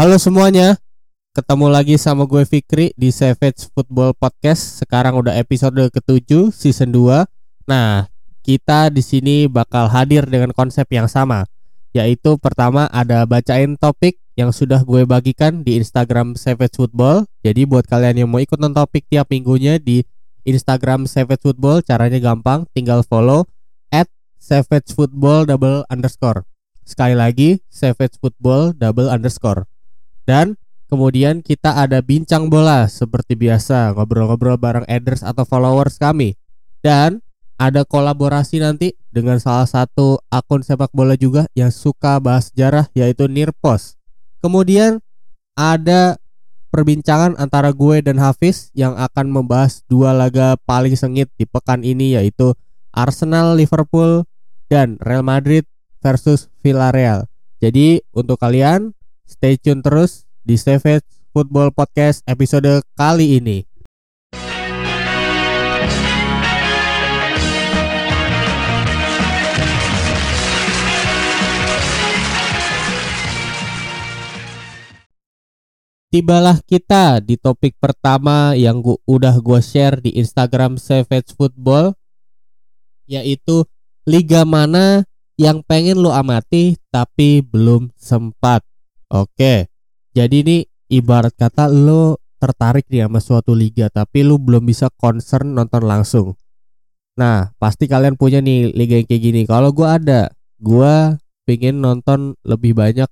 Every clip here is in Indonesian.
Halo semuanya, ketemu lagi sama gue Fikri di Savage Football Podcast. Sekarang udah episode ke-7 season 2. Nah, kita di sini bakal hadir dengan konsep yang sama, yaitu pertama ada bacain topik yang sudah gue bagikan di Instagram Savage Football. Jadi buat kalian yang mau ikut nonton topik tiap minggunya di Instagram Savage Football, caranya gampang, tinggal follow at. Sekali lagi, Savage Football double underscore. Dan kemudian kita ada bincang bola seperti biasa, ngobrol-ngobrol bareng adders atau followers kami. Dan ada kolaborasi nanti dengan salah satu akun sepak bola juga yang suka bahas sejarah yaitu Nirpos. Kemudian ada perbincangan antara gue dan Hafiz yang akan membahas dua laga paling sengit di pekan ini yaitu Arsenal Liverpool dan Real Madrid versus Villarreal. Jadi untuk kalian stay tune terus di Savage Football Podcast episode kali ini. Tibalah kita di topik pertama yang gua, udah gue share di Instagram Savage Football yaitu liga mana yang pengen lo amati tapi belum sempat. Oke. Jadi ini ibarat kata lo tertarik nih sama suatu liga tapi lo belum bisa concern nonton langsung. Nah, pasti kalian punya nih liga yang kayak gini. Kalau gua ada, gua pengen nonton lebih banyak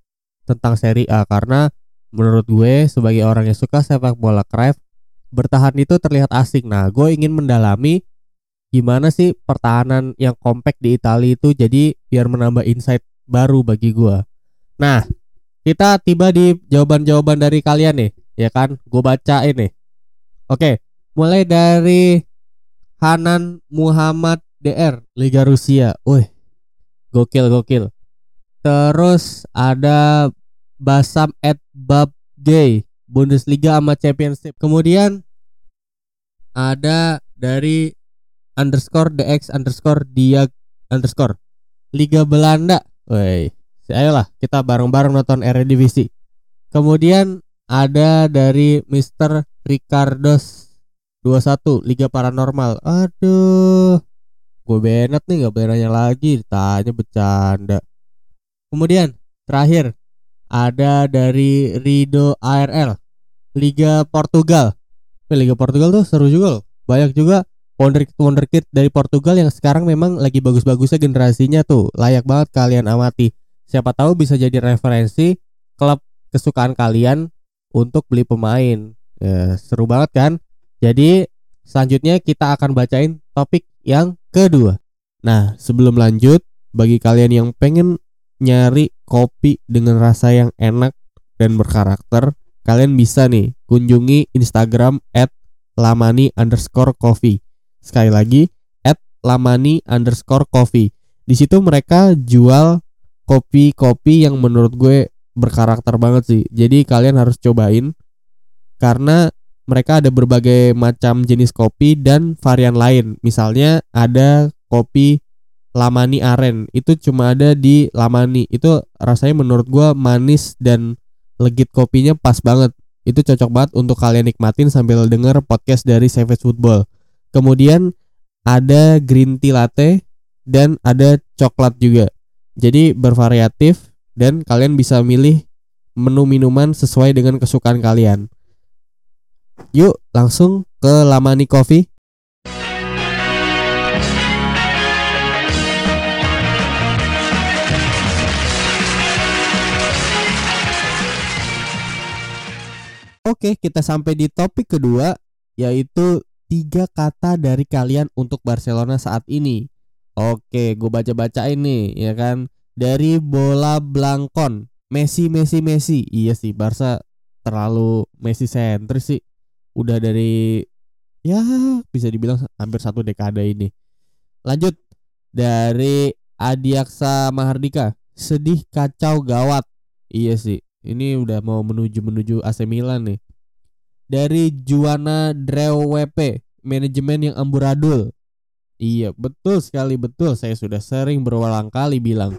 tentang Serie A karena menurut gue sebagai orang yang suka sepak bola craft bertahan itu terlihat asing. Nah, gue ingin mendalami gimana sih pertahanan yang kompak di Italia itu jadi biar menambah insight baru bagi gue. Nah, kita tiba di jawaban-jawaban dari kalian nih, ya kan? Gue baca ini. Oke, mulai dari Hanan Muhammad DR Liga Rusia. Wih, gokil gokil. Terus ada Basam at Bab Gay Bundesliga sama Championship. Kemudian ada dari underscore dx underscore dia underscore Liga Belanda. Woi, ayolah kita bareng-bareng nonton Eredivisie. Kemudian ada dari Mr. Ricardos 21 Liga Paranormal. Aduh. Gue benet nih nggak beranya lagi ditanya bercanda. Kemudian terakhir ada dari Rido ARL Liga Portugal. Liga Portugal tuh seru juga loh. Banyak juga wonderkid wonderkid dari Portugal yang sekarang memang lagi bagus-bagusnya generasinya tuh. Layak banget kalian amati. Siapa tahu bisa jadi referensi klub kesukaan kalian untuk beli pemain. Ya, seru banget kan? Jadi selanjutnya kita akan bacain topik yang kedua. Nah, sebelum lanjut, bagi kalian yang pengen nyari kopi dengan rasa yang enak dan berkarakter, kalian bisa nih kunjungi Instagram at lamani underscore coffee. Sekali lagi, at lamani underscore coffee. Di situ mereka jual kopi-kopi yang menurut gue berkarakter banget sih. Jadi kalian harus cobain karena mereka ada berbagai macam jenis kopi dan varian lain. Misalnya ada kopi Lamani Aren. Itu cuma ada di Lamani. Itu rasanya menurut gua manis dan legit kopinya pas banget. Itu cocok banget untuk kalian nikmatin sambil denger podcast dari Savage Football. Kemudian ada green tea latte dan ada coklat juga jadi bervariatif dan kalian bisa milih menu minuman sesuai dengan kesukaan kalian yuk langsung ke Lamani Coffee Oke, kita sampai di topik kedua yaitu tiga kata dari kalian untuk Barcelona saat ini. Oke, gue baca-baca ini ya kan dari bola Blancon. Messi, Messi, Messi. Iya sih, Barca terlalu Messi sentris sih. Udah dari ya bisa dibilang hampir satu dekade ini. Lanjut dari Adiaksa Mahardika. Sedih, kacau, gawat. Iya sih, ini udah mau menuju menuju AC Milan nih. Dari Juana Drew WP, manajemen yang amburadul. Iya, betul sekali betul. Saya sudah sering berulang kali bilang.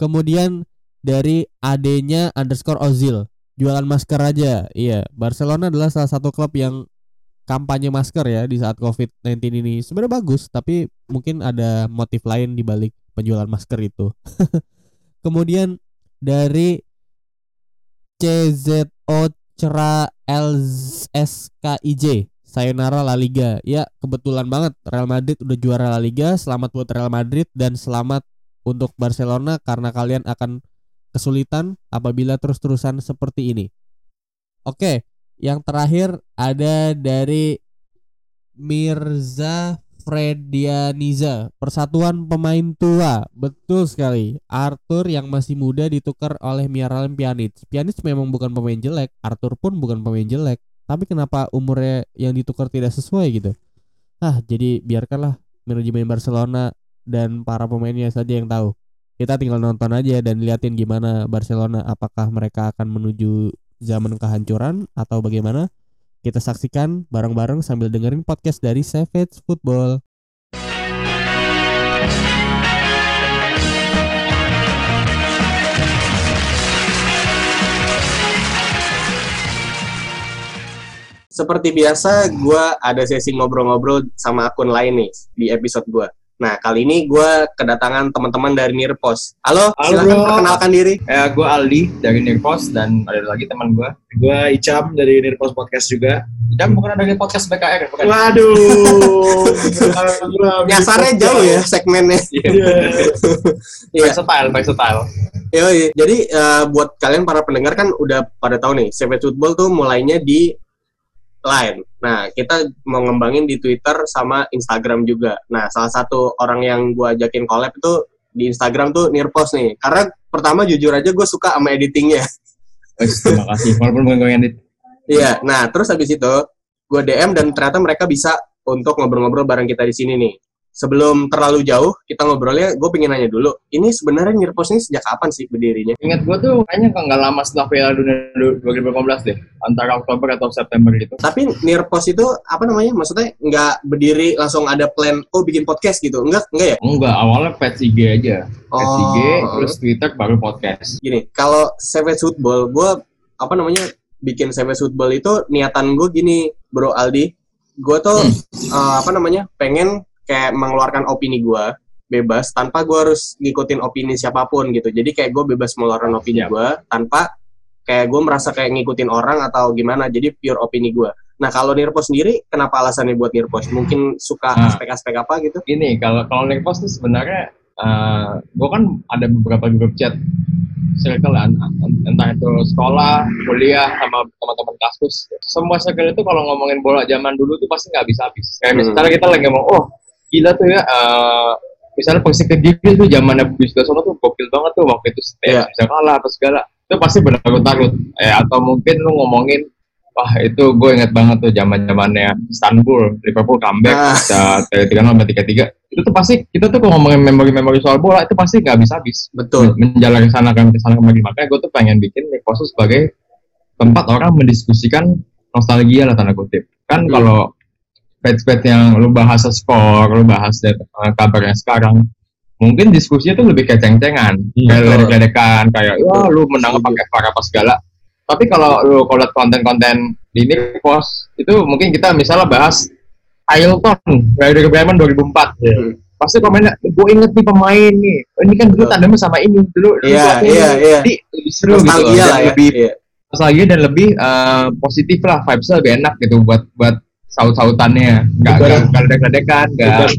Kemudian dari adenya underscore Ozil. jualan masker aja. Iya, Barcelona adalah salah satu klub yang kampanye masker ya di saat COVID-19 ini. Sebenarnya bagus, tapi mungkin ada motif lain di balik penjualan masker itu. Kemudian dari CZO Cera LSKIJ Sayonara La Liga. Ya, kebetulan banget Real Madrid udah juara La Liga. Selamat buat Real Madrid dan selamat untuk Barcelona karena kalian akan kesulitan apabila terus-terusan seperti ini. Oke, yang terakhir ada dari Mirza Fredianiza, Persatuan Pemain Tua. Betul sekali. Arthur yang masih muda ditukar oleh Miralem Pjanic. Pjanic memang bukan pemain jelek, Arthur pun bukan pemain jelek tapi kenapa umurnya yang ditukar tidak sesuai gitu? Ah jadi biarkanlah manajemen Barcelona dan para pemainnya saja yang tahu. Kita tinggal nonton aja dan liatin gimana Barcelona apakah mereka akan menuju zaman kehancuran atau bagaimana. Kita saksikan bareng-bareng sambil dengerin podcast dari Savage Football seperti biasa gue ada sesi ngobrol-ngobrol sama akun lain nih di episode gue. Nah kali ini gue kedatangan teman-teman dari Nirpos. Halo, Halo silakan bro. perkenalkan diri. Ya, gue Aldi dari Nirpos dan ada lagi teman gue. Gue Icam dari Nirpos Podcast juga. Icam bukan dari podcast BKR bukan? Waduh, nyasarnya jauh ya segmennya. Iya. yeah. style, by style. Yoi. Jadi uh, buat kalian para pendengar kan udah pada tahu nih, Savage Football tuh mulainya di lain. Nah, kita mau ngembangin di Twitter sama Instagram juga. Nah, salah satu orang yang gue ajakin collab itu di Instagram tuh Nirpos nih. Karena pertama jujur aja gue suka sama editingnya. terima kasih. Walaupun bukan gue edit. Iya. Nah, terus habis itu gue DM dan ternyata mereka bisa untuk ngobrol-ngobrol bareng kita di sini nih sebelum terlalu jauh kita ngobrolnya, gue pengen nanya dulu, ini sebenarnya Nirpos ini sejak kapan sih berdirinya? Ingat gue tuh kayaknya nggak lama setelah Piala Dunia 2015 deh, antara Oktober atau September gitu. Tapi Nirpos itu apa namanya? Maksudnya nggak berdiri langsung ada plan, oh bikin podcast gitu? Enggak, enggak ya? Enggak, awalnya page IG aja. Page oh. IG, terus Twitter, baru podcast. Gini, kalau Savage Football, gue apa namanya bikin Savage Football itu niatan gue gini, Bro Aldi. Gue tuh hmm. uh, apa namanya pengen kayak mengeluarkan opini gue bebas tanpa gue harus ngikutin opini siapa pun gitu jadi kayak gue bebas mengeluarkan opini yeah. gue tanpa kayak gue merasa kayak ngikutin orang atau gimana jadi pure opini gue nah kalau Nirpos sendiri kenapa alasannya buat Nirpos mungkin suka nah. aspek-aspek nah, apa gitu ini kalau kalau Nirpos tuh sebenarnya uh, eh, gue kan ada beberapa grup chat circle entah itu sekolah, kuliah, sama teman-teman kasus. Semua circle itu kalau ngomongin bola zaman dulu tuh pasti nggak bisa habis. Kayak hmm. misalnya kita lagi ngomong, oh gila tuh ya uh, misalnya positif diri tuh zamannya Bugis Gasono tuh gokil banget tuh waktu itu setiap yeah. bisa kalah apa segala. Itu pasti benar takut eh atau mungkin lu ngomongin wah itu gue inget banget tuh zaman zamannya Istanbul Liverpool comeback ah. bisa tiga nol tiga tiga itu tuh pasti kita tuh kalau ngomongin memori-memori soal bola itu pasti nggak bisa habis. Betul. Menjalankan sana kan ke sana kembali makanya gue tuh pengen bikin Nikosu sebagai tempat orang mendiskusikan nostalgia lah tanda kutip. Kan hmm. kalau page-page yang lu bahas skor, lu bahas uh, kabarnya sekarang, mungkin diskusinya tuh lebih keceng-cengan, hmm, kayak ledek-ledekan, kayak wah lu menang pakai VAR apa segala. Tapi kalau lu kalau konten-konten di ini post itu mungkin kita misalnya bahas Ailton dari Bremen 2004. Yeah. Pasti komennya, gue inget nih pemain nih. Ini kan dulu tandemnya sama ini dulu. Iya, iya, iya. Jadi lebih seru gitu. Lah ya. Lebih yeah. nostalgia dan lebih uh, positif lah, vibesnya lebih enak gitu buat buat saut-sautannya. Nggak nggak ledek-ledekan nggak.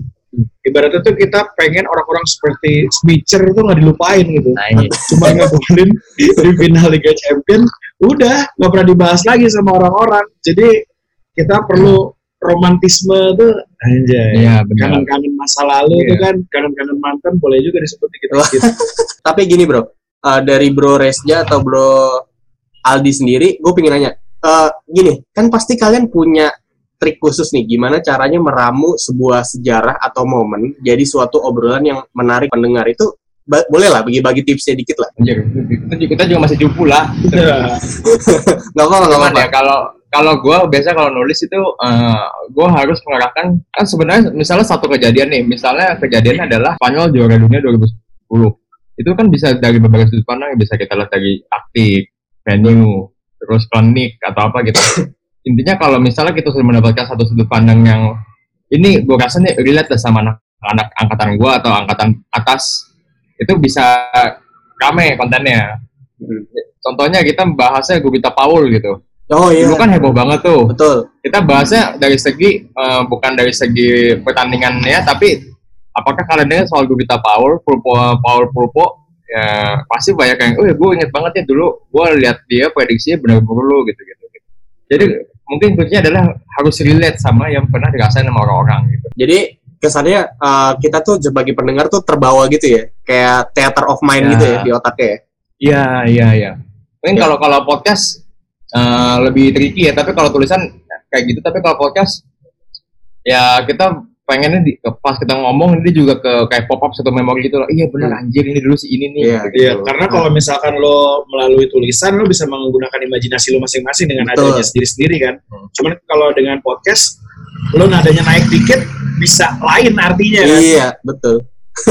ibaratnya tuh kita pengen orang-orang seperti Smitcher itu nggak dilupain gitu. Nah, iya. cuma ngegolin di, di final Liga Champion udah nggak pernah dibahas lagi sama orang-orang. Jadi kita perlu romantisme tuh. Aja ya, kangen-kangen masa lalu iya. tuh kan kangen-kangen mantan boleh juga disebut gitu, gitu. tapi gini bro. Uh, dari bro Resja atau bro Aldi sendiri gue pengen nanya. Uh, gini kan pasti kalian punya trik khusus nih gimana caranya meramu sebuah sejarah atau momen jadi suatu obrolan yang menarik pendengar itu boleh lah bagi-bagi tipsnya dikit lah. Anjir, kita juga masih cupu lah. nggak apa nggak apa. Ya kalau kalau gue biasa kalau nulis itu uh, eh, gue harus mengarahkan kan sebenarnya misalnya satu kejadian nih, misalnya kejadian adalah Spanyol juara dunia 2010. Itu kan bisa dari beberapa sudut pandang bisa kita lihat dari taktik, venue, terus klinik atau apa gitu. Intinya kalau misalnya kita sudah mendapatkan satu sudut pandang yang ini gue rasa nih relate lah sama anak, anak angkatan gue atau angkatan atas itu bisa rame kontennya. Hmm. Contohnya kita bahasnya Gubita Paul gitu. Oh iya. Dulu kan heboh banget tuh. Betul. Kita bahasnya dari segi eh, bukan dari segi pertandingannya, tapi apakah kalian dengar soal Gubita Paul, Pulpo, Paul Pulpo? Ya pasti banyak yang, oh ya gue inget banget ya dulu, gue lihat dia prediksinya benar-benar lu gitu. gitu. Jadi mungkin kuncinya adalah harus relate sama yang pernah dirasain sama orang-orang gitu. Jadi kesannya uh, kita tuh sebagai pendengar tuh terbawa gitu ya, kayak theater of mind Ya. gitu ya di otaknya. ya. Iya iya iya. Mungkin Ya. kalau kalau podcast eh, lebih tricky ya, tapi kalau tulisan kayak gitu. Tapi kalau podcast ya kita pengennya di, pas kita ngomong ini juga ke kayak pop up satu memori gitu loh. Iya benar Hmm. anjir ini dulu si ini nih. Iya, gitu. Iya, karena kalau misalkan lo melalui tulisan, lo bisa menggunakan imajinasi lo masing-masing dengan Betul. adanya sendiri-sendiri kan. Hmm. Cuman kalau dengan podcast, lo nadanya naik dikit, bisa lain artinya kan. Iya, betul.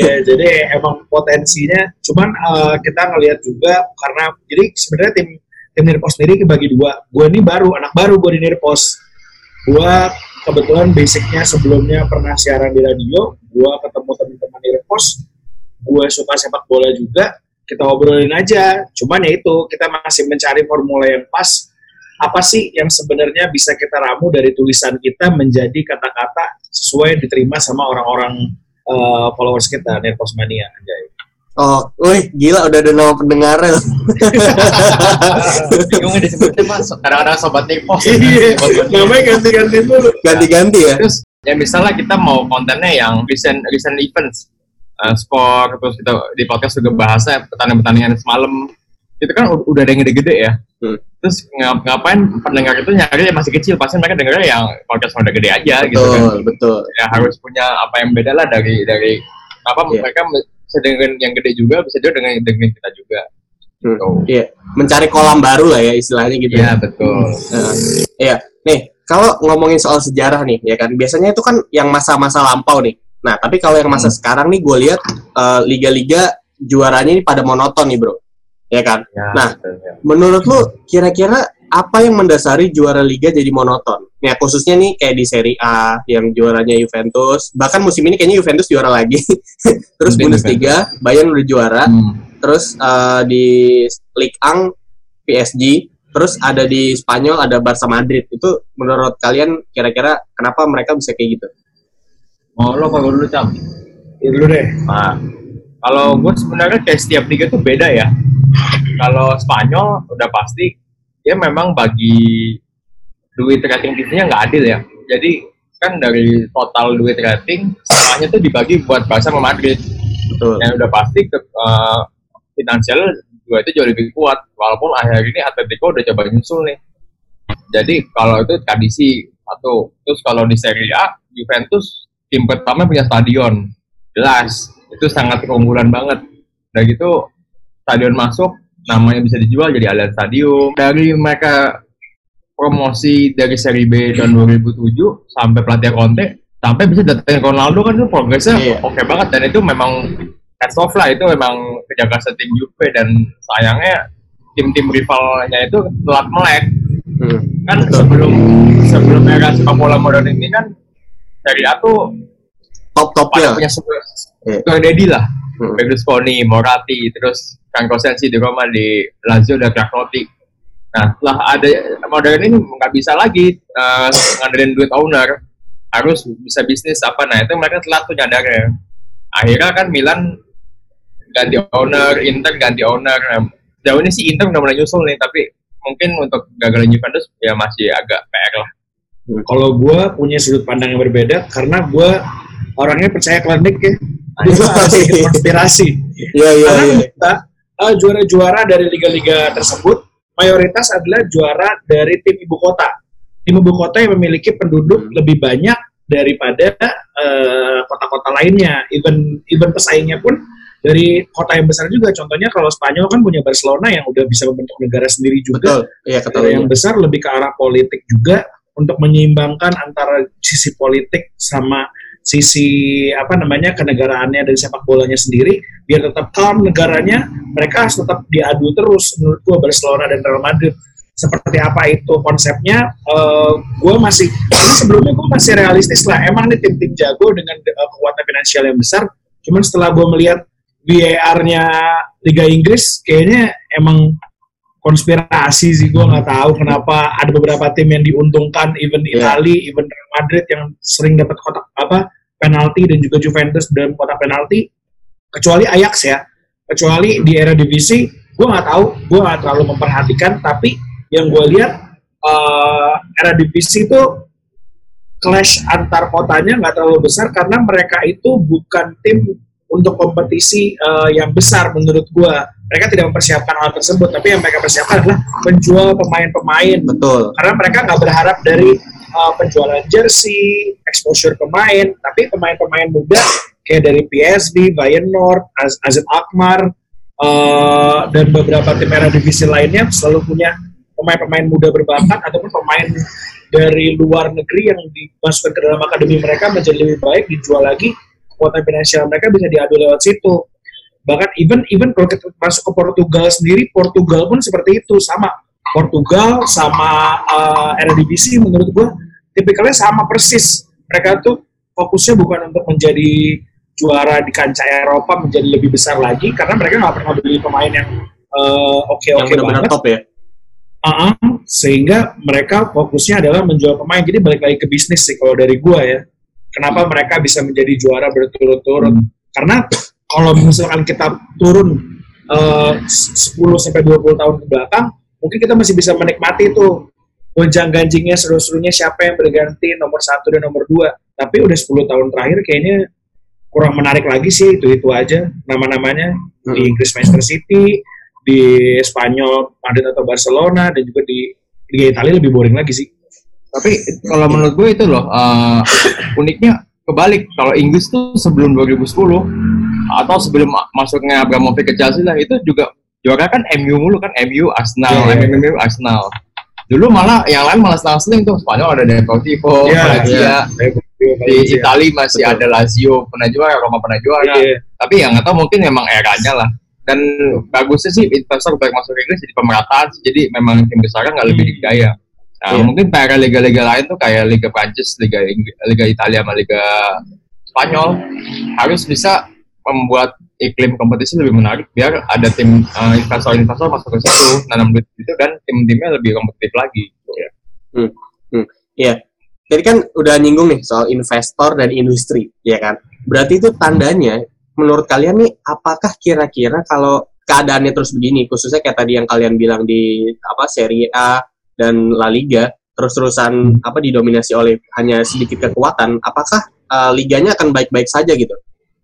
iya, jadi emang potensinya. Cuman eh, kita ngelihat juga karena jadi sebenarnya tim tim Nirpos sendiri kebagi dua. Gue ini baru, anak baru gue di Nirpos. Gue kebetulan basicnya sebelumnya pernah siaran di radio. Gue ketemu teman-teman Nirpos. Gue suka sepak bola juga. Kita obrolin aja. Cuman ya itu kita masih mencari formula yang pas. Apa sih yang sebenarnya bisa kita ramu dari tulisan kita menjadi kata-kata sesuai diterima sama orang-orang eh, followers kita Nirpos Mania anjay. Oh, wih, gila udah ada nama pendengarnya. Bingung disebutnya mas. Kadang-kadang sobat Nipos. Iya, namanya ganti-ganti dulu. Ganti-ganti ya. Terus ya misalnya kita mau kontennya yang recent recent events, uh, sport terus kita di podcast juga bahasnya pertandingan-pertandingan semalam itu kan udah ada yang gede-gede ya. Hmm. Terus ngap- ngapain pendengar itu nyari yang masih kecil pasti mereka dengarnya yang podcast yang udah gede aja gitu kan. Betul, betul. Ya harus punya apa yang beda lah dari dari apa Iya. mereka bisa dengerin yang gede juga bisa juga dengan dengerin kita juga. Hmm. Gitu. Iya, mencari kolam baru lah ya istilahnya gitu. Iya betul. Nah, iya, nih kalau ngomongin soal sejarah nih, ya kan biasanya itu kan yang masa-masa lampau nih. Nah, tapi kalau yang masa Hmm. sekarang nih, gue lihat eh, liga-liga juaranya ini pada monoton nih, bro. Ya kan? Ya, Nah. betul, ya. Menurut lu kira-kira apa yang mendasari juara liga jadi monoton? Ya khususnya nih kayak di Serie A yang juaranya Juventus, bahkan musim ini kayaknya Juventus juara lagi. Terus Mungkin Bundesliga, Bayern udah juara. Hmm. Terus eh, di Ligue 1 PSG, terus ada di Spanyol ada Barca Madrid. Itu menurut kalian kira-kira kenapa mereka bisa kayak gitu? Oh lo kalau dulu cam. Ya dulu deh. Nah, kalau gue sebenarnya kayak setiap liga tuh beda ya. Kalau Spanyol udah pasti dia memang bagi duit rating TV-nya nggak adil ya. Jadi kan dari total duit rating semuanya tuh dibagi buat Barca sama Madrid. Betul. Yang udah pasti ke eh, finansial dua itu jauh lebih kuat. Walaupun akhir ini Atletico udah coba nyusul nih. Jadi kalau itu tradisi satu. Terus kalau di Serie A Juventus tim pertama punya stadion jelas itu sangat keunggulan banget. Udah gitu stadion masuk namanya bisa dijual jadi Allianz Stadium. Dari mereka promosi dari Serie B tahun 2007 sampai pelatih Conte sampai bisa datangin Ronaldo kan itu progresnya Iya. oke banget dan itu memang heads off lah itu memang kerja keras tim Juve dan sayangnya tim-tim rivalnya itu telat melek Hmm. kan sebelum sebelum era sepak bola modern ini kan Serie A tuh pada Top-topnya. punya sebuah Iya. Sugar Daddy lah Hmm. Berlusconi, Moratti, terus Franco Sensi di Roma di Lazio dan Cracrotti. Nah, setelah ada modern ini nggak bisa lagi uh, ngandelin duit owner, harus bisa bisnis apa. Nah, itu mereka telat tuh nyadarnya. Akhirnya kan Milan ganti owner, Inter ganti owner. Nah, jauh ini sih Inter udah mulai nyusul nih, tapi mungkin untuk gagalin Juventus ya masih agak PR lah. Kalau gue punya sudut pandang yang berbeda karena gue orangnya percaya klinik ya. Sedikit konspirasi. Iya, iya, Karena iya. kita eh, juara-juara dari liga-liga tersebut mayoritas adalah juara dari tim ibu kota. Tim ibu kota yang memiliki penduduk lebih banyak daripada eh, kota-kota lainnya. Even even pesaingnya pun dari kota yang besar juga. Contohnya kalau Spanyol kan punya Barcelona yang udah bisa membentuk negara sendiri juga. Betul. Iya, ketahuan. yang besar lebih ke arah politik juga untuk menyeimbangkan antara sisi politik sama sisi apa namanya kenegaraannya dan sepak bolanya sendiri biar tetap calm negaranya mereka harus tetap diadu terus menurut gue Barcelona dan Real Madrid. Seperti apa itu konsepnya uh, gue masih sebelumnya gue masih realistis lah. Emang nih tim-tim jago dengan uh, kekuatan finansial yang besar cuman setelah gue melihat VAR-nya Liga Inggris kayaknya emang konspirasi sih gue nggak tahu kenapa ada beberapa tim yang diuntungkan even Yeah. Itali, even Real Madrid yang sering dapat kotak apa penalti dan juga Juventus dalam kotak penalti kecuali Ajax ya kecuali di era divisi gue nggak tahu gue nggak terlalu memperhatikan tapi yang gue lihat eh, era divisi itu clash antar kotanya nggak terlalu besar karena mereka itu bukan tim untuk kompetisi eh, yang besar menurut gue mereka tidak mempersiapkan hal tersebut tapi yang mereka persiapkan adalah menjual pemain-pemain Betul. karena mereka nggak berharap dari uh, penjualan jersey, exposure pemain, tapi pemain-pemain muda kayak dari PSV, Feyenoord, Az AZ Alkmaar, uh, dan beberapa tim era divisi lainnya selalu punya pemain-pemain muda berbakat ataupun pemain dari luar negeri yang dimasukkan ke dalam akademi mereka menjadi lebih baik dijual lagi kekuatan finansial mereka bisa diadu lewat situ. Bahkan even even kalau kita masuk ke Portugal sendiri Portugal pun seperti itu sama. Portugal sama uh, Eredivisie menurut gua tipikalnya sama persis. Mereka tuh fokusnya bukan untuk menjadi juara di kancah Eropa menjadi lebih besar lagi karena mereka nggak pernah beli pemain yang uh, oke Yang oke benar-benar banget. top ya. Uh-uh, sehingga mereka fokusnya adalah menjual pemain. Jadi balik lagi ke bisnis sih kalau dari gua ya kenapa mereka bisa menjadi juara berturut-turut? Karena kalau misalkan kita turun uh, 10 sampai 20 tahun ke belakang mungkin kita masih bisa menikmati itu gonjang ganjingnya seru-serunya siapa yang berganti nomor satu dan nomor dua. Tapi udah 10 tahun terakhir kayaknya kurang menarik lagi sih itu itu aja nama-namanya. Di Mm-mm. Inggris Manchester City di Spanyol Madrid atau Barcelona dan juga di Liga Italia lebih boring lagi sih Tapi kalau menurut gue itu loh uh, uniknya kebalik. Kalau Inggris tuh sebelum 2010 atau sebelum ma- masuknya Abramovich ke Chelsea lah itu juga juara kan MU mulu kan MU Arsenal, Iya, iya. MU Arsenal. Dulu malah yang lain malah selang-seling tuh Spanyol ada Deportivo, Iya, Valencia. iya. Di Italia masih Betul. ada Lazio pernah juara, Roma pernah juara. Iya. Tapi yang nggak tahu mungkin memang eranya lah. Dan bagusnya sih investor baik masuk Inggris jadi pemerataan. Jadi memang tim besar nggak lebih Hmm. Nah, Iya. mungkin para liga-liga lain tuh kayak Liga Prancis, Liga Liga Italia sama Liga Spanyol harus bisa membuat iklim kompetisi lebih menarik biar ada tim uh, investor-investor masuk ke situ nanam duit itu dan tim-timnya lebih kompetitif lagi. gitu ya. Iya. Jadi kan udah nyinggung nih soal investor dan industri, ya kan? Berarti itu tandanya menurut kalian nih apakah kira-kira kalau keadaannya terus begini, khususnya kayak tadi yang kalian bilang di apa Serie A dan La Liga terus-terusan apa didominasi oleh hanya sedikit kekuatan, apakah uh, liganya akan baik-baik saja gitu?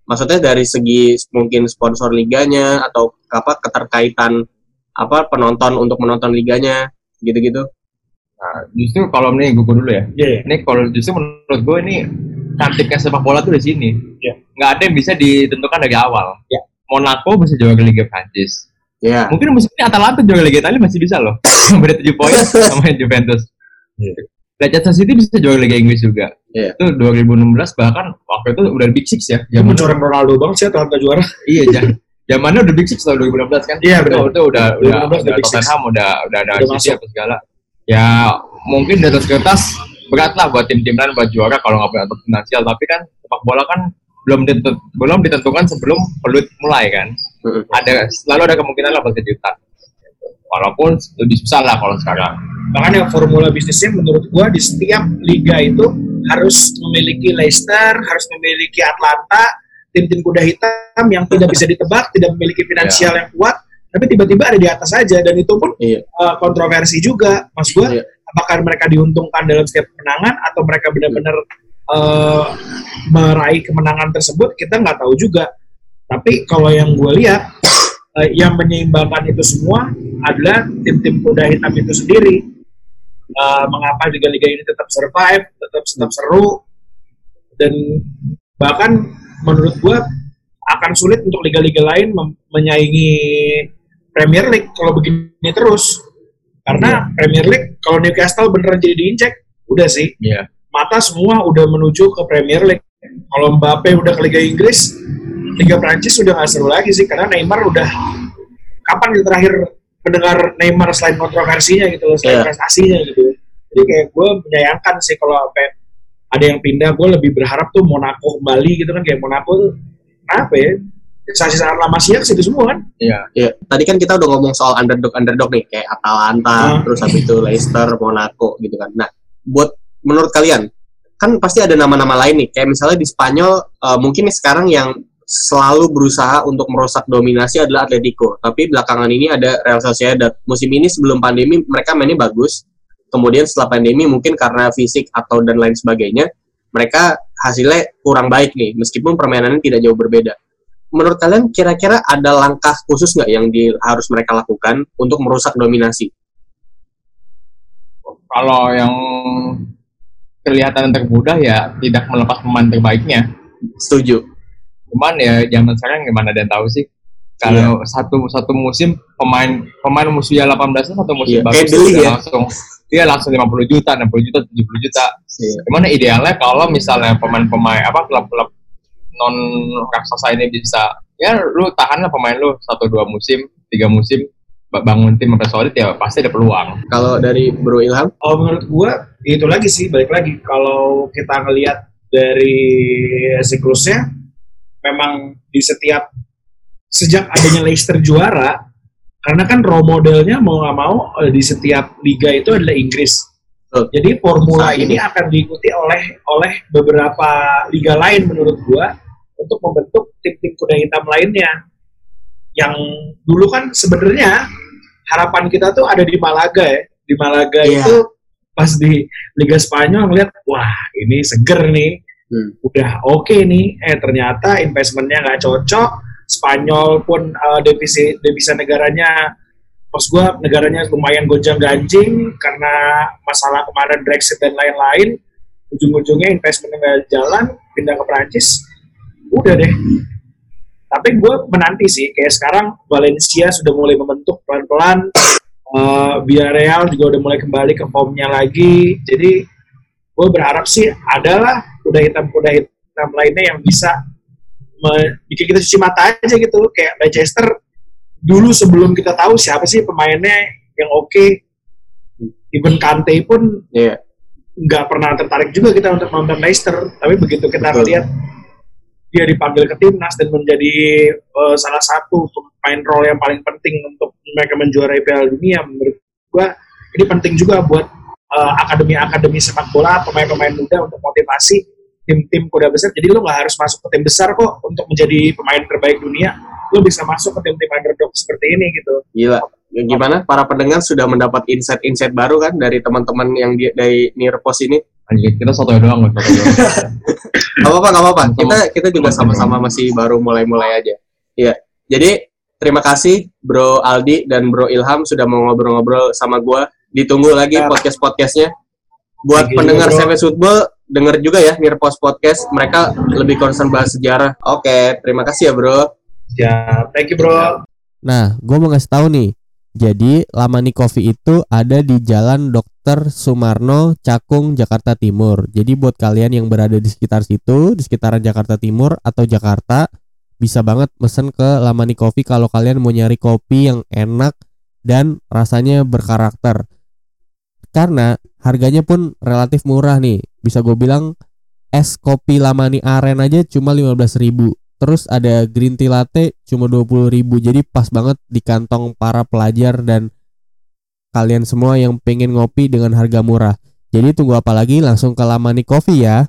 Maksudnya dari segi mungkin sponsor liganya atau apa keterkaitan apa penonton untuk menonton liganya gitu-gitu. Nah, justru kalau ini gue dulu ya. Iya. Ini kalau justru menurut gue ini cantiknya sepak bola tuh di sini. Iya. Nggak ada yang bisa ditentukan dari awal. Iya. Monaco bisa juara Liga Prancis. Ya. Mungkin musim ini Atalanta juara Liga Italia masih bisa loh. Beda 7 poin sama Juventus. Iya. Leicester City bisa juara Liga Inggris juga. Iya. Itu 2016 bahkan waktu itu udah Big Six ya. Itu Zaman mencoreng Ronaldo banget sih Atalanta juara. iya jam- zamannya udah Big Six tahun 2016 kan. Iya, Itu, benar. itu udah udah, 2016 udah udah Big Six. Tottenham udah udah ada Udah City apa segala. Ya mungkin di atas kertas berat lah buat tim-tim lain buat juara kalau nggak punya finansial tapi kan sepak bola kan belum ditentu- belum ditentukan sebelum peluit mulai kan Mm-mm. ada selalu ada kemungkinan lah buat kejutan walaupun lebih susah lah kalau sekarang Makanya formula bisnisnya menurut gua di setiap liga itu harus memiliki Leicester, harus memiliki Atlanta, tim-tim kuda hitam yang tidak bisa ditebak, tidak memiliki finansial yang kuat, tapi tiba-tiba ada di atas saja dan itu pun Iya. uh, kontroversi juga. Mas gua, Iya. apakah mereka diuntungkan dalam setiap kemenangan atau mereka benar-benar uh, meraih kemenangan tersebut kita nggak tahu juga. Tapi kalau yang gue lihat uh, yang menyeimbangkan itu semua adalah tim-tim kuda hitam itu sendiri. Uh, mengapa liga-liga ini tetap survive, tetap tetap seru dan bahkan menurut gue akan sulit untuk liga-liga lain menyaingi Premier League kalau begini terus. Karena Premier League kalau Newcastle beneran jadi diinjek, udah sih Iya. Mata semua udah menuju ke Premier League Kalau Mbappe udah ke Liga Inggris, Liga Prancis udah nggak seru lagi sih karena Neymar udah kapan kita terakhir mendengar Neymar selain kontroversinya gitu loh, selain Iya. prestasinya gitu. Jadi kayak gue menyayangkan sih kalau sampai ada yang pindah, gue lebih berharap tuh Monaco kembali gitu kan kayak Monaco tuh apa ya? Sisa-sisa lama siap situ semua kan? Iya. Ya, tadi kan kita udah ngomong soal underdog-underdog nih, kayak Atalanta, Hmm. terus habis itu Leicester, Monaco gitu kan. Nah, buat menurut kalian, kan pasti ada nama-nama lain nih, kayak misalnya di Spanyol, eh, mungkin sekarang yang selalu berusaha untuk merusak dominasi adalah Atletico. Tapi belakangan ini ada Real Sociedad. Musim ini sebelum pandemi mereka mainnya bagus. Kemudian setelah pandemi mungkin karena fisik atau dan lain sebagainya, mereka hasilnya kurang baik nih, meskipun permainannya tidak jauh berbeda menurut kalian kira-kira ada langkah khusus nggak yang di, harus mereka lakukan untuk merusak dominasi? Kalau yang kelihatan termudah ya tidak melepas pemain terbaiknya. Setuju. Cuman ya zaman sekarang gimana yang tahu sih. Kalau satu satu musim pemain pemain musuhnya 18 satu musim Iya, bagus udah ya. langsung dia langsung 50 juta, 60 juta, 70 juta. Iya. Gimana idealnya kalau misalnya pemain-pemain apa klub-klub non raksasa ini bisa ya lu tahan lah pemain lu satu dua musim, tiga musim bangun tim sampai solid ya pasti ada peluang. Kalau dari Bro Ilham, Kalau menurut gua itu lagi sih balik lagi kalau kita ngelihat dari siklusnya memang di setiap sejak adanya Leicester juara karena kan role modelnya mau nggak mau eh, di setiap liga itu adalah Inggris. Betul. Jadi formula ini akan diikuti oleh oleh beberapa liga lain menurut gua untuk membentuk tim-tim kuda hitam lainnya. Yang dulu kan sebenarnya harapan kita tuh ada di Malaga ya. Di Malaga Iya. itu pas di Liga Spanyol ngeliat wah ini seger nih Hmm. udah oke nih eh ternyata investmentnya nggak cocok Spanyol pun eh, devisi devisa negaranya pas gua negaranya lumayan gonjang ganjing karena masalah kemarin Brexit dan lain-lain ujung-ujungnya investmentnya nggak jalan pindah ke Prancis udah deh tapi gue menanti sih kayak sekarang Valencia sudah mulai membentuk pelan-pelan Eh, Villarreal juga udah mulai kembali ke formnya lagi jadi gue berharap sih adalah kuda hitam kuda hitam lainnya yang bisa bikin kita cuci mata aja gitu kayak Leicester dulu sebelum kita tahu siapa sih pemainnya yang oke even Kante pun Iya. nggak pernah tertarik juga kita untuk nonton Leicester tapi begitu kita Betul. lihat dia dipanggil ke timnas dan menjadi eh, salah satu pemain role yang paling penting untuk mereka menjuarai Piala Dunia menurut gua ini penting juga buat eh, akademi-akademi sepak bola pemain-pemain muda untuk motivasi tim-tim kuda besar jadi lo nggak harus masuk ke tim besar kok untuk menjadi pemain terbaik dunia lo bisa masuk ke tim-tim underdog seperti ini gitu Gila. Gimana? Para pendengar sudah mendapat insight-insight baru kan dari teman-teman yang di, dari Nearpos ini? Anjir, kita soto doang, doang. Gak apa-apa, gak apa-apa. Kita kita juga Sama-sama. masih baru mulai-mulai aja. Iya. Jadi terima kasih Bro Aldi dan Bro Ilham sudah mau ngobrol-ngobrol sama gua. Ditunggu lagi Ya. podcast-podcastnya. Buat Thank you pendengar. Savage Football, denger juga ya Nearpos Podcast. Mereka lebih concern bahas sejarah. Oke, terima kasih ya Bro. ya thank you bro Nah, gue mau ngasih tahu nih. Jadi, Lamani Coffee itu ada di Jalan Dr. Sumarno, Cakung, Jakarta Timur. Jadi buat kalian yang berada di sekitar situ, di sekitaran Jakarta Timur atau Jakarta, bisa banget mesen ke Lamani Coffee kalau kalian mau nyari kopi yang enak dan rasanya berkarakter. Karena harganya pun relatif murah nih. Bisa gue bilang es kopi Lamani Aren aja cuma 15.000 Terus ada green tea latte cuma 20.000 Jadi pas banget di kantong para pelajar dan kalian semua yang pengen ngopi dengan harga murah. Jadi tunggu apa lagi langsung ke Lamani Coffee ya.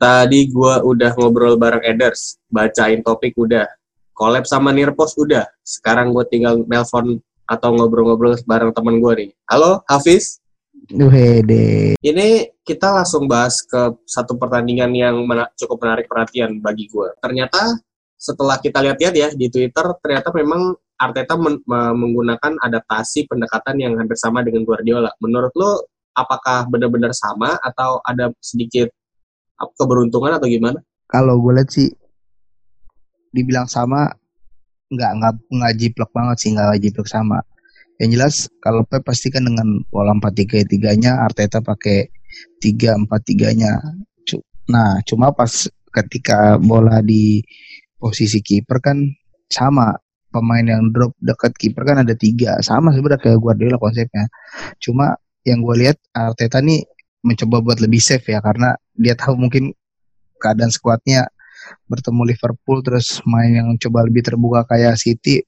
Tadi gua udah ngobrol bareng Eders, bacain topik udah, collab sama Nearpos udah. Sekarang gue tinggal nelpon atau ngobrol-ngobrol bareng temen gue nih. Halo, Hafiz. Wede. Ini kita langsung bahas ke satu pertandingan yang mena- cukup menarik perhatian bagi gue. Ternyata setelah kita lihat-lihat ya di Twitter, ternyata memang Arteta men- me- menggunakan adaptasi pendekatan yang hampir sama dengan Guardiola. Menurut lo, apakah benar-benar sama atau ada sedikit keberuntungan atau gimana? Kalau gue lihat sih dibilang sama nggak nggak nggak jiplak banget sih nggak jiplak sama. Yang jelas kalau Pep pasti kan dengan pola empat tiga tiganya Arteta pakai tiga empat tiganya. Nah cuma pas ketika bola di posisi kiper kan sama pemain yang drop dekat kiper kan ada tiga. Sama sebenarnya kayak Guardiola konsepnya. Cuma yang gue lihat Arteta nih mencoba buat lebih safe ya karena dia tahu mungkin keadaan skuadnya bertemu Liverpool terus main yang coba lebih terbuka kayak City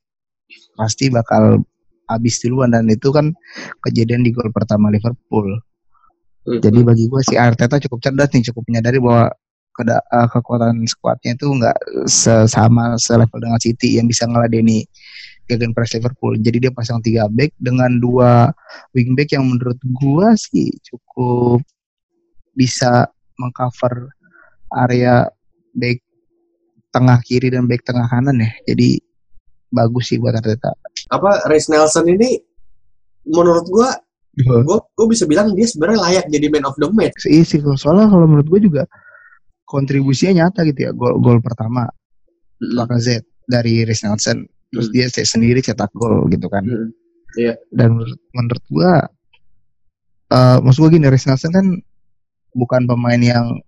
pasti bakal habis duluan dan itu kan kejadian di gol pertama Liverpool. Hmm. Jadi bagi gue si Arteta cukup cerdas nih, cukup menyadari bahwa keda, uh, kekuatan skuadnya itu nggak sama selevel dengan City yang bisa ngeladeni gegen press Liverpool. Jadi dia pasang tiga back dengan dua wingback yang menurut gua sih cukup bisa mengcover area back tengah kiri dan back tengah kanan ya. Jadi bagus sih buat Arteta. Apa Reece Nelson ini menurut gua gua gua bisa bilang dia sebenarnya layak jadi man of the match. Iya sih, soalnya kalau menurut gue juga kontribusinya nyata gitu ya. Gol gol pertama Mm-mm. Lacazette dari Reece Nelson, terus Hmm. dia sendiri cetak gol gitu kan. Mm. Iya. Dan menurut, menurut gua eh maksud gua gini, Reece Nelson kan bukan pemain yang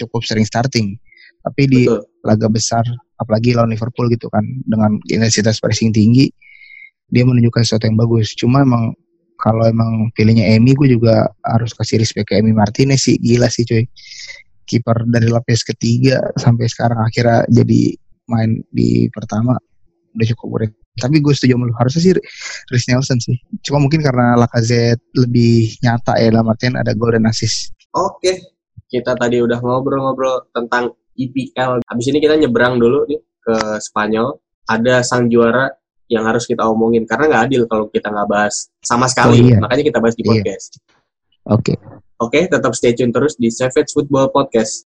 cukup sering starting, tapi di Betul. laga besar apalagi lawan Liverpool gitu kan dengan intensitas pressing tinggi dia menunjukkan sesuatu yang bagus. Cuma emang kalau emang pilihnya Emi gue juga harus kasih respect ke Emi Martinez sih. Gila sih cuy. Kiper dari lapis ketiga sampai sekarang akhirnya jadi main di pertama udah cukup keren tapi gue setuju sama lu. Harusnya sih Rhys Nelson sih. Cuma mungkin karena Lacazette lebih nyata ya dalam artian ada gol dan assist. Oke, kita tadi udah ngobrol-ngobrol tentang IPL. Habis ini kita nyebrang dulu nih ke Spanyol. Ada sang juara yang harus kita omongin karena nggak adil kalau kita nggak bahas sama sekali. Oh, iya. Makanya kita bahas di Iya. podcast. oke Oke, tetap stay tune terus di Savage Football Podcast.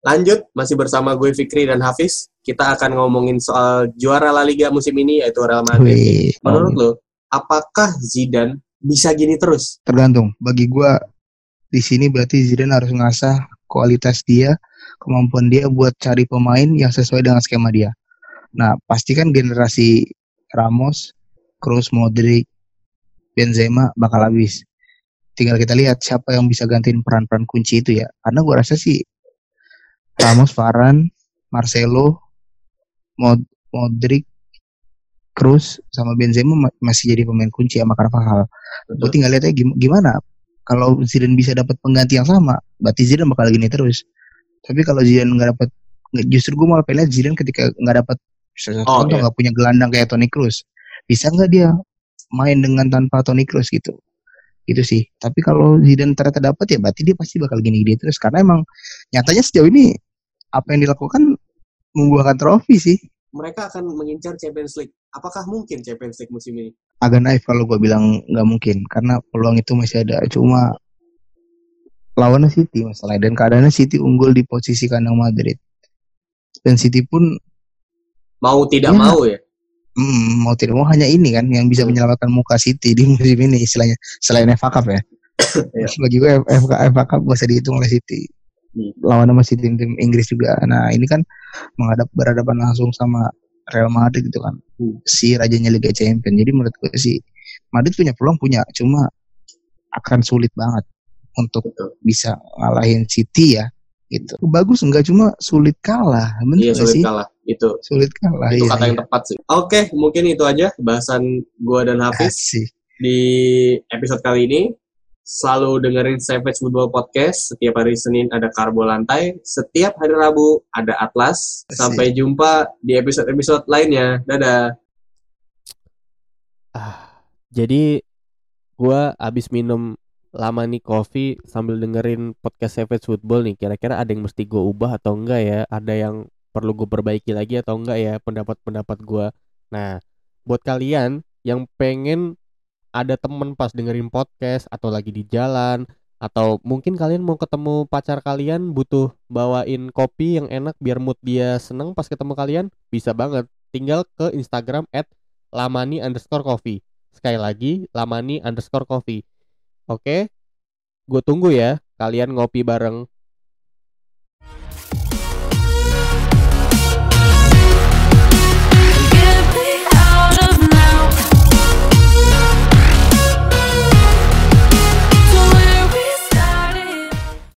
Lanjut, masih bersama gue Fikri dan Hafiz. Kita akan ngomongin soal juara La Liga musim ini yaitu Real Madrid. Wih, Menurut lo, apakah Zidane bisa gini terus? tergantung bagi gua di sini berarti Zidane harus ngasah kualitas dia kemampuan dia buat cari pemain yang sesuai dengan skema dia nah pastikan generasi Ramos Kroos Modric Benzema bakal habis tinggal kita lihat siapa yang bisa gantiin peran-peran kunci itu ya karena gua rasa sih Ramos Varane Marcelo Mod Modric Kroos sama Benzema ma- masih jadi pemain kunci sama Carvajal. Gue tinggal lihat aja gim- gimana? Kalau Zidane bisa dapat pengganti yang sama berarti Zidane bakal gini terus. Tapi kalau Zidane nggak dapat justru gue malah pengen Zidane ketika nggak dapat Oh, contoh iya. nggak punya gelandang kayak Toni Kroos. Bisa nggak dia main dengan tanpa Toni Kroos gitu itu sih tapi kalau Zidane ternyata dapat ya berarti dia pasti bakal gini-gini terus karena emang nyatanya sejauh ini apa yang dilakukan membuahkan trofi sih Mereka akan mengincar Champions League. Apakah mungkin Champions League musim ini? agak naif kalau gue bilang nggak mungkin karena peluang itu masih ada cuma lawannya City masalahnya dan keadaannya City unggul di posisi kandang Madrid dan City pun Mau tidak Ya. mau ya? Hmm, mau tidak mau hanya ini kan yang bisa menyelamatkan muka City di musim ini istilahnya. Selain FA Cup ya. Iya. bagi gue FA, FA Cup gak usah dihitung oleh City Hmm. lawan sama City tim Inggris juga. Nah ini kan menghadap berhadapan langsung sama Real Madrid gitu kan. Hmm. si rajanya Liga Champions. Jadi menurut gue sih Madrid punya peluang punya cuma akan sulit banget untuk bisa ngalahin City ya. Gitu bagus enggak cuma sulit kalah. Bener Iya sulit sih? kalah. Itu sulit kalah itu iya, kata yang iya. tepat sih. Oke, mungkin itu aja bahasan gua dan Hafiz Asik. di episode kali ini. Selalu dengerin Savage Football Podcast. Setiap hari Senin ada Karbo Lantai. Setiap hari Rabu ada Atlas. Asik. Sampai jumpa di episode-episode lainnya. Dadah. Ah, jadi gua abis minum lama nih kopi sambil dengerin podcast Savage Football nih. Kira-kira ada yang mesti gua ubah atau enggak ya? Ada yang perlu gue perbaiki lagi atau enggak ya pendapat-pendapat gua. Nah, buat kalian yang pengen ada temen pas dengerin podcast atau lagi di jalan atau mungkin kalian mau ketemu pacar kalian butuh bawain kopi yang enak biar mood dia seneng pas ketemu kalian bisa banget tinggal ke Instagram at lamani underscore coffee Sekali lagi, lamani underscore coffee. Oke, gue tunggu ya kalian ngopi bareng